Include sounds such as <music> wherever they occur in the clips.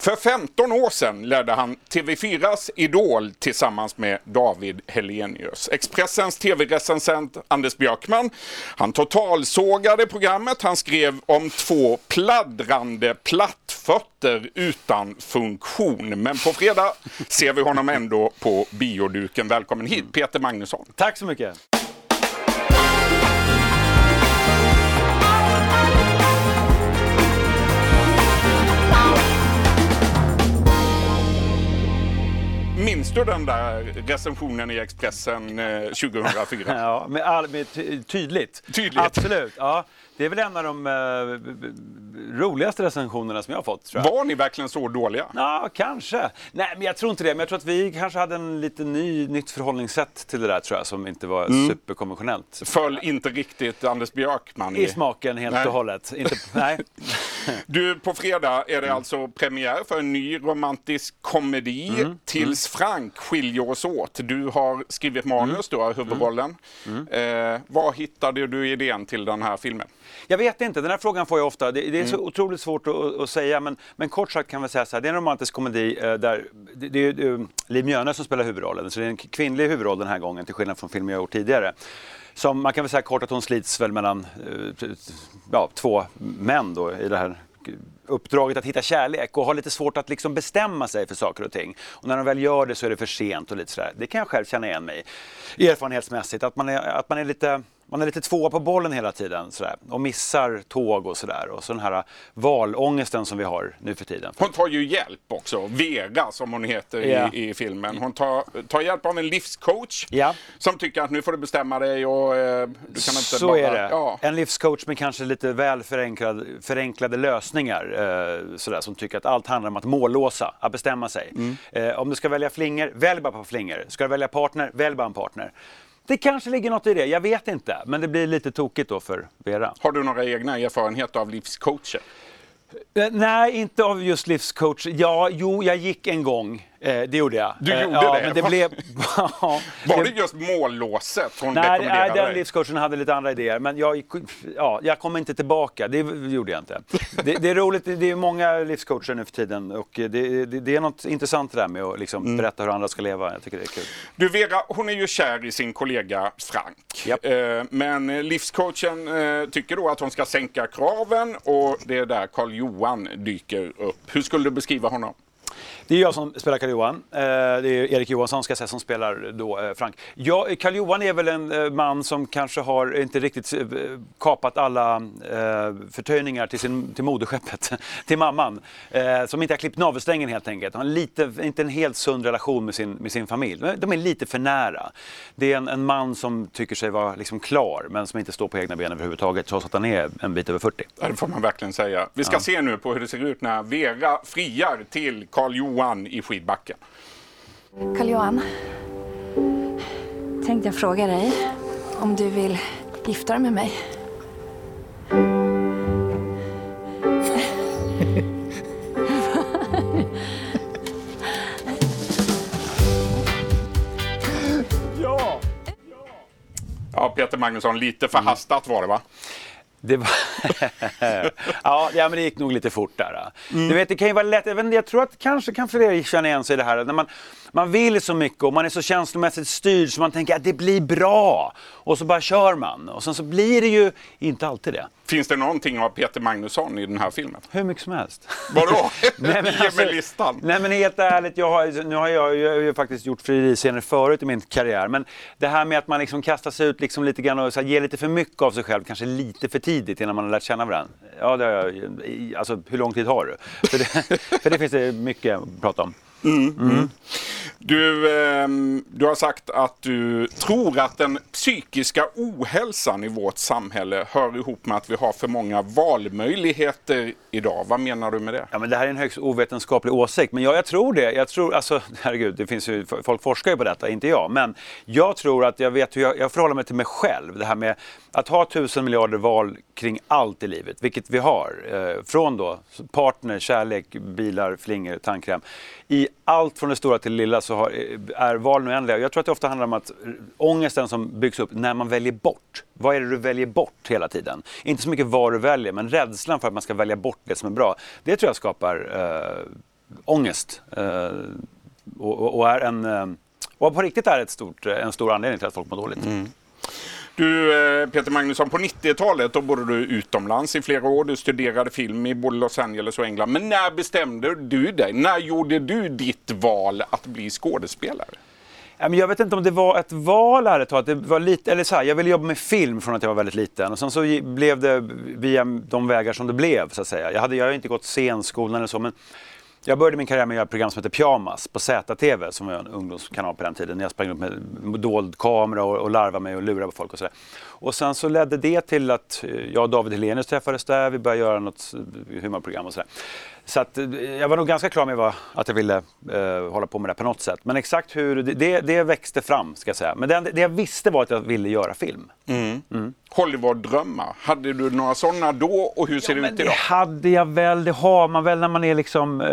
För 15 år sedan ledde han TV4s Idol tillsammans med David Helenius. Expressens tv-recensent Anders Björkman, han totalsågade programmet. Han skrev om två pladdrande plattfötter utan funktion. Men på fredag ser vi honom ändå på bioduken. Välkommen hit Peter Magnusson. Tack så mycket. Du den där recensionen i Expressen eh, <laughs> 2004? Ja, med all, med ty tydligt. Tydligt. Absolut. Ja, det är väl en av de eh, roligaste recensionerna som jag har fått. Tror jag. Var ni verkligen så dåliga? Ja, kanske. Nej, men jag tror inte det. Men jag tror att vi kanske hade en lite ny, nytt förhållningssätt till det där tror jag, som inte var Mm. superkonventionellt. Föll inte riktigt Anders Björkman I smaken helt Nej. och hållet. Inte, nej. <laughs> Du, på fredag är det Mm. alltså premiär för en ny romantisk komedi. Mm. Tills Frank skiljer oss åt. Du har skrivit manus, du Mm. har huvudrollen. Eh, var hittade du idén till den här filmen? Jag vet inte, den här frågan får jag ofta. Det, det är så Mm. otroligt svårt att, att säga, men, men kort sagt kan vi säga så här, det är en romantisk komedi eh, där det, det är ju, eh, Liv Mjöne som spelar huvudrollen, så det är en kvinnlig huvudroll den här gången till skillnad från filmer jag gjort tidigare. Som man kan väl säga kort att hon slits väl mellan eh, ja, två män då i det här uppdraget att hitta kärlek och har lite svårt att liksom bestämma sig för saker och ting. Och när de väl gör det så är det för sent och lite sådär. Det kan jag själv känna igen mig i erfarenhetsmässigt. Att man är, att man är lite man är lite tvåa på bollen hela tiden sådär, och missar tåg och sådär. Och så den här valångesten som vi har nu för tiden. Hon tar ju hjälp också, Vera som hon heter Ja. i, i filmen. Hon tar, tar hjälp av en livscoach Ja. som tycker att nu får du bestämma dig och eh, du kan inte Så bara... är det. Ja. En livscoach med kanske lite väl förenklad, förenklade lösningar. Eh, sådär, som tycker att allt handlar om att mållåsa, att bestämma sig. Mm. Eh, om du ska välja flinger, välj bara på flingor. Ska du välja partner, välj bara en partner. Det kanske ligger något i det, jag vet inte. Men det blir lite tokigt då för Vera. Har du några egna erfarenheter av livscoacher? Eh, nej, inte av just livscoach. Ja, jo, jag gick en gång. Eh, det gjorde jag. Du Eh, gjorde ja, det? Men det blev... ja, <laughs> Var det <laughs> just mållåset hon Nej, nej, rekommenderade den dig? livscoachen hade lite andra idéer. Men jag, ja, jag kom inte tillbaka. Det gjorde jag inte. Det, det är roligt, det är många livscoacher nu för tiden. Och det, det, det är något intressant det där med att liksom Mm. berätta hur andra ska leva. Jag tycker det är kul. Du Vera, hon är ju kär i sin kollega Frank. Japp. Eh, men eh, livscoachen eh, tycker då att hon ska sänka kraven och det är där Karl Johan dyker upp. Hur skulle du beskriva honom? Det är jag som spelar Karl-Johan. Eh, det är Erik Johansson ska jag säga, som spelar då eh, Frank. Ja, Karl-Johan är väl en eh, man som kanske har inte riktigt kapat alla förtöjningar till, sin, till moderskeppet, <laughs> till mamman. Som inte har klippt navelsträngen helt enkelt. Han har lite, inte en helt sund relation med sin, med sin familj. De- är lite för nära. Det är en, en man som tycker sig vara liksom klar men som inte står på egna ben överhuvudtaget trots att han är en bit över 40. Ja, Det får man verkligen säga. Vi ska se nu på hur det ser ut när Vera friar till Karl Johan i skidbacken. Karl-Johan. Tänkte jag fråga dig om du vill gifta dig med mig. <laughs> Ja, Peter Magnusson, lite förhastat var det va? Det var... <laughs> ja, men det gick nog lite fort där. Du vet, det kan ju vara lätt. Jag, tror att kanske kan fler känna igen sig i det här. När man, man vill så mycket och man är så känslomässigt styrd så man tänker att det blir bra. Och så bara kör man. Och sen så blir det ju inte alltid det. Finns det någonting av Peter Magnusson i den här filmen? Hur mycket som helst. Vadå? <laughs> Nej, men Ge alltså- mig listan. Nej men helt ärligt, jag har, nu har jag, jag har ju faktiskt gjort friidrottsscener förut i min karriär. Men det här med att man liksom kastar sig ut liksom lite grann och så här, ger lite för mycket av sig själv, kanske lite för tidigt innan man har lärt känna varandra. Ja, det har jag, alltså hur lång tid har du? För det, <laughs> för det finns det mycket att prata om. Du, ehm, Ehm, du har sagt att du tror att den psykiska ohälsan i vårt samhälle hör ihop med att vi har för många valmöjligheter idag. Vad menar du med det? Ja, men det här är en högst ovetenskaplig åsikt, men ja, jag tror det. Jag tror, alltså, <laughs> herregud, det finns ju, folk forskar ju på detta, inte jag. Men jag tror att jag vet hur jag, jag förhåller mig till mig själv. Det här med att ha tusen miljarder val kring allt i livet, vilket vi har. Eh, från då partner, kärlek, bilar, flingor, tandkräm. I allt från det stora till det lilla så har, är valen oändliga. Jag tror att det ofta handlar om att ångesten som byggs upp när man väljer bort. Vad är det du väljer bort hela tiden? Inte så mycket vad du väljer, men rädslan för att man ska välja bort det som är bra. Det tror jag skapar eh, ångest. Eh, och, och, är en, eh, och på riktigt är ett stort, en stor anledning till att folk mår dåligt. Mm. Du eh, Peter Magnusson, på 90-talet då bodde du utomlands i flera år. Du studerade film i både Los Angeles och England. Men när bestämde du dig? När gjorde du ditt val att bli skådespelare? Jag vet inte om det var ett val ärligt talat. Det var lite, eller så här, jag ville jobba med film från att jag var väldigt liten. Och sen så blev det via de vägar som det blev så att säga. Jag hade, jag har inte gått scenskolan eller så men jag började min karriär med att göra ett program som heter Pyjamas på ZTV som var en ungdomskanal på den tiden. Jag sprang upp med dold kamera och, och larvade mig och lurade på folk och sådär. Och sen så ledde det till att eh, jag och David Helenius träffades där. Vi började göra något humorprogram och sådär. Så att, eh, jag var nog ganska klar med vad, att jag ville eh, hålla på med det på något sätt. Men exakt hur, det, det växte fram ska jag säga. Men det, det jag visste var att jag ville göra film. Mm. Mm. Hollywood-drömmar, hade du några sådana då och hur ser ja, det ut idag? Det hade jag väl, det har man väl när man är liksom, eh,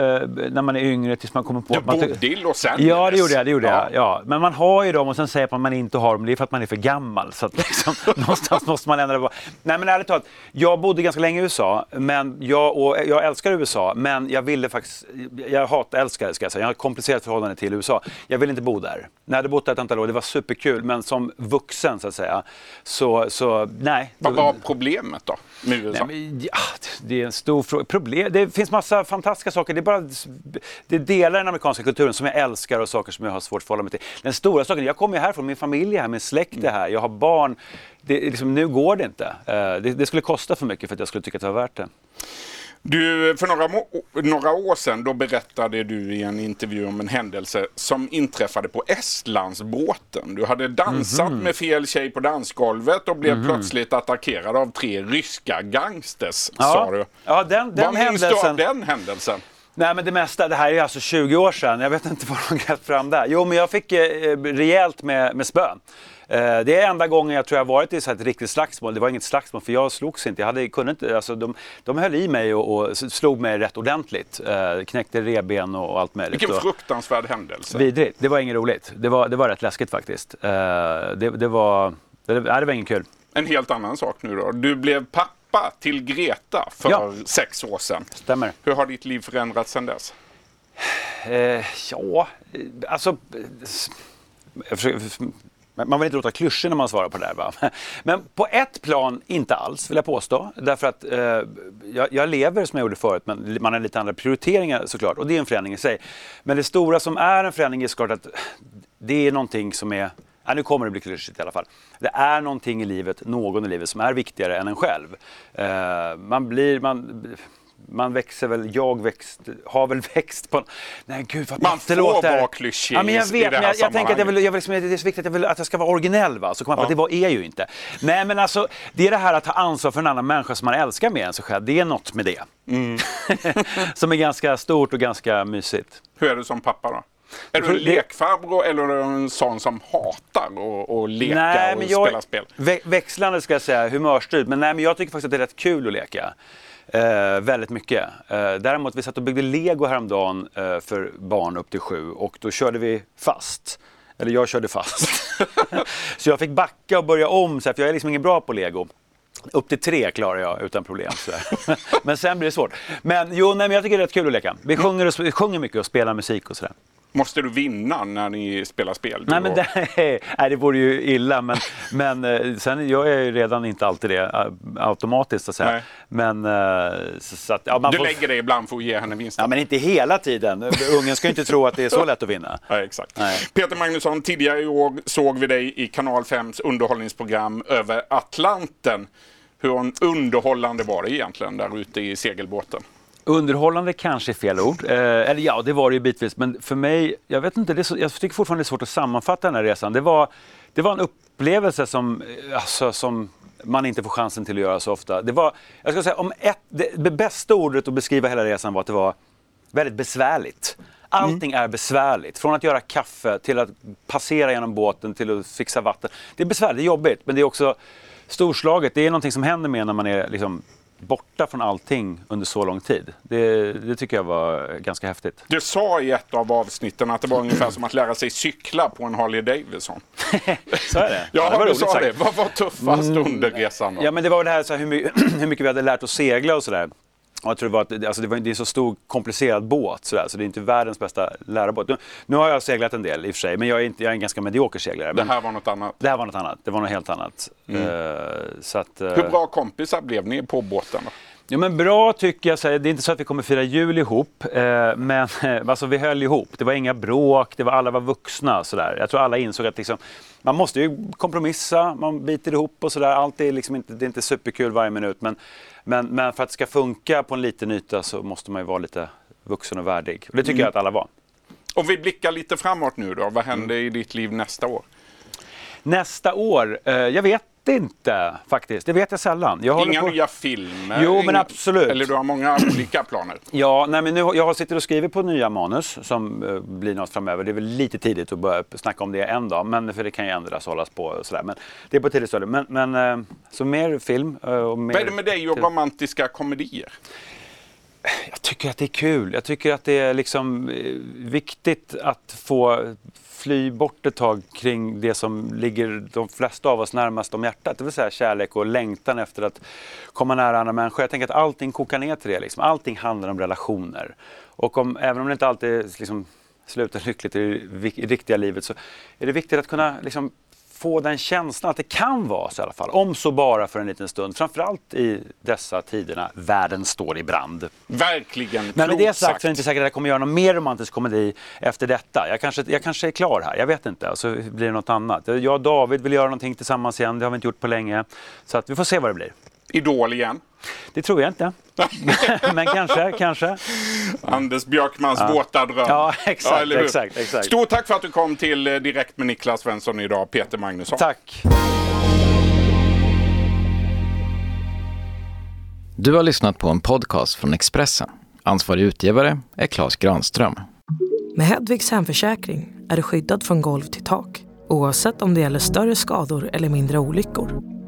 när man är yngre tills man kommer på... Du bodde i Los Angeles? Ja det gjorde jag, det gjorde ja. jag. Ja. Men man har ju dem och sen säger man att man inte har dem, det är för att man är för gammal. Så att liksom, <laughs> någonstans måste man ändra på. Nej men ärligt talat, jag bodde ganska länge i USA, men jag, och jag älskar USA, men jag ville faktiskt, jag hatar, älskar ska jag säga, jag har ett komplicerat förhållande till USA. Jag vill inte bo där. När jag hade bott där ett antal år, det var superkul, men som vuxen så att säga, så, så nej. Vad var problemet då med USA? Nej, men, ja, det är en stor fråga. Problem, det finns massa fantastiska saker, det är bara det delar i den amerikanska kulturen som jag älskar och saker som jag har svårt att förhålla mig till. Den stora saken, jag kommer ju härifrån, min familj är här, min släkt är här, jag har barn. Det, liksom, nu går det inte. Uh, det, det skulle kosta för mycket för att jag skulle tycka att det var värt det. Du, för några, några år sedan då berättade du i en intervju om en händelse som inträffade på Estlandsbåten. Du hade dansat mm -hmm. med fel tjej på dansgolvet och blev mm -hmm. plötsligt attackerad av tre ryska gangsters, ja. sa du. Ja, den, den Vad händelsen... minns du av den händelsen? Nej men det mesta, det här är alltså 20 år sedan. Jag vet inte <laughs> vad de grävt fram där. Jo men jag fick eh, rejält med, med spön. Eh, det är enda gången jag tror jag varit i ett riktigt slagsmål. Det var inget slagsmål för jag slogs inte. Jag hade, kunde inte alltså, de, de höll i mig och, och slog mig rätt ordentligt. Eh, knäckte reben och allt möjligt. Vilken fruktansvärd händelse. Vidrigt. Det var inget roligt. Det var, det var rätt läskigt faktiskt. Eh, det, det, var, det, det var inget kul. En helt annan sak nu då. Du blev pappa till Greta för ja. sex år sedan. Stämmer. Hur har ditt liv förändrats sedan dess? Eh, ja, alltså... Jag försöker, man vill inte låta klyschig när man svarar på det där. Va? <laughs> Men på ett plan inte alls vill jag påstå. Därför att eh, jag, jag, lever som jag gjorde förut men man har lite andra prioriteringar såklart. Och det är en förändring i sig. Men det stora som är en förändring är såklart att det är någonting som är Ja, nu kommer det bli klyschigt i alla fall. Det är någonting i livet, någon i livet som är viktigare än en själv. Eh, man blir, man, man växer väl, jag växt, har väl <laughs> växt på... Nej gud vad Man får låter. vara klyschig ja, men jag vet, i det här men jag, jag tänker att jag vill, jag vill det är så viktigt att jag, vill, att jag ska vara originell va, så kommer man ja. på att det var, är jag ju inte. Nej men alltså, det är det här att ta ansvar för en annan människa som man älskar mer än sig själv, det är något med det. Mm. <laughs> som är ganska stort och ganska mysigt. Hur är du som pappa då? Är du en lekfarbror eller är du en sån som hatar att leka nej, och jag, spela spel? Växlande ska jag säga, humörstyrd. Men nej, men jag tycker faktiskt att det är rätt kul att leka. Eh, väldigt mycket. Eh, däremot vi satt och byggde lego häromdagen eh, för barn upp till sju och då körde vi fast. Eller jag körde fast. <laughs> <laughs> så jag fick backa och börja om, så här, för jag är liksom ingen bra på lego. Upp till tre klarar jag utan problem. <laughs> men sen blir det svårt. Men jo, nej, men jag tycker det är rätt kul att leka. Vi sjunger, och, vi sjunger mycket och spelar musik och sådär. Måste du vinna när ni spelar spel? Nej, men det, <laughs> nej, det vore ju illa. Men, <laughs> men eh, sen jag är ju redan inte alltid det eh, automatiskt. Så att säga. Men, eh, så att, ja, du får... lägger dig ibland för att ge henne vinsten? Ja, men inte hela tiden. <laughs> Ungen ska ju inte tro att det är så lätt att vinna. Ja, exakt. Nej. Peter Magnusson, tidigare i år såg vi dig i Kanal 5s underhållningsprogram Över Atlanten. Hur underhållande var det egentligen där ute i segelbåten? Underhållande kanske är fel ord. Eh, eller ja, det var det ju bitvis. Men för mig, jag vet inte, det så, jag tycker fortfarande det är svårt att sammanfatta den här resan. Det var, det var en upplevelse som, alltså, som man inte får chansen till att göra så ofta. Det var, jag ska säga, om ett, det, det bästa ordet att beskriva hela resan var att det var väldigt besvärligt. Allting mm. är besvärligt. Från att göra kaffe till att passera genom båten till att fixa vatten. Det är besvärligt, det är jobbigt, men det är också storslaget. Det är någonting som händer med när man är liksom borta från allting under så lång tid. Det, det, tycker jag var ganska häftigt. Du sa i ett av avsnitten att det var ungefär som att lära sig cykla på en Harley Davidson. <laughs> så är det? Ja, ja det du sa sagt. det. Vad var tuffast mm, under resan? Då? Ja, men det var det här så här, hur, mycket, <clears throat> hur mycket vi hade lärt oss segla och sådär. Och jag tror det, var att, alltså det, var, det är en så stor komplicerad båt så, där, så det är inte världens bästa lärarbåt. Nu, nu har jag seglat en del i och för sig, men jag är, inte, jag är en ganska medioker seglare. Det här var något annat. det här var något annat. Det var något helt annat. Mm. Så att, eh, Hur bra kompisar blev ni på båten? Då? Ja, men bra tycker jag. Det är inte så att vi kommer fira jul ihop, eh, men alltså, vi höll ihop. Det var inga bråk, det var, alla var vuxna. Så där. Jag tror alla insåg att liksom, man måste ju kompromissa, man biter ihop och sådär. Allt är liksom inte, det är inte superkul varje minut, men, men, men för att det ska funka på en liten yta så måste man ju vara lite vuxen och värdig. Och det tycker jag att alla var. Om vi blickar lite framåt nu då, vad händer Mm. i ditt liv nästa år? Nästa år, eh, jag vet inte faktiskt. Det vet jag sällan. Jag Inga på... nya filmer? Jo, men inga- absolut. Eller du har många <clears throat> olika planer? Ja, nej, men nu, jag sitter och skriver på nya manus som eh, blir något framöver. Det är väl lite tidigt att börja snacka om det en dag, men för det kan ju ändras och hållas på och sådär. Men det är på tidigt stadium. Men, men eh, så mer film eh, och mer... Vad är det med dig och romantiska komedier? Jag tycker att det är kul. Jag tycker att det är liksom eh, viktigt att få fly bort ett tag kring det som ligger de flesta av oss närmast om hjärtat. Det vill säga kärlek och längtan efter att komma nära andra människor. Jag tänker att allting kokar ner till det. Liksom. Allting handlar om relationer. Och om, även om det inte alltid liksom, slutar lyckligt i det riktiga livet så är det viktigt att kunna liksom, få den känslan att det kan vara så i alla fall. Om så bara för en liten stund. Framförallt i dessa tiderna världen står i brand. Verkligen Men med det sagt så är det inte säkert att jag kommer göra någon mer romantisk komedi efter detta. Jag kanske, jag kanske är klar här, jag vet inte. Så blir det något annat. Jag och David vill göra någonting tillsammans igen, det har vi inte gjort på länge. Så att vi får se vad det blir. Idol igen. Det tror jag inte. <laughs> Men kanske, kanske. Anders Björkmans våta dröm. Ja, exakt, hur? exakt, exakt. Stort tack för att du kom till eh, Direkt med Niklas Svensson idag, Peter Magnusson. Tack. Du har lyssnat på en podcast från Expressen. Ansvarig utgivare är Klas Granström. Med Hedvigs hemförsäkring är du skyddad från golv till tak oavsett om det gäller större skador eller mindre olyckor.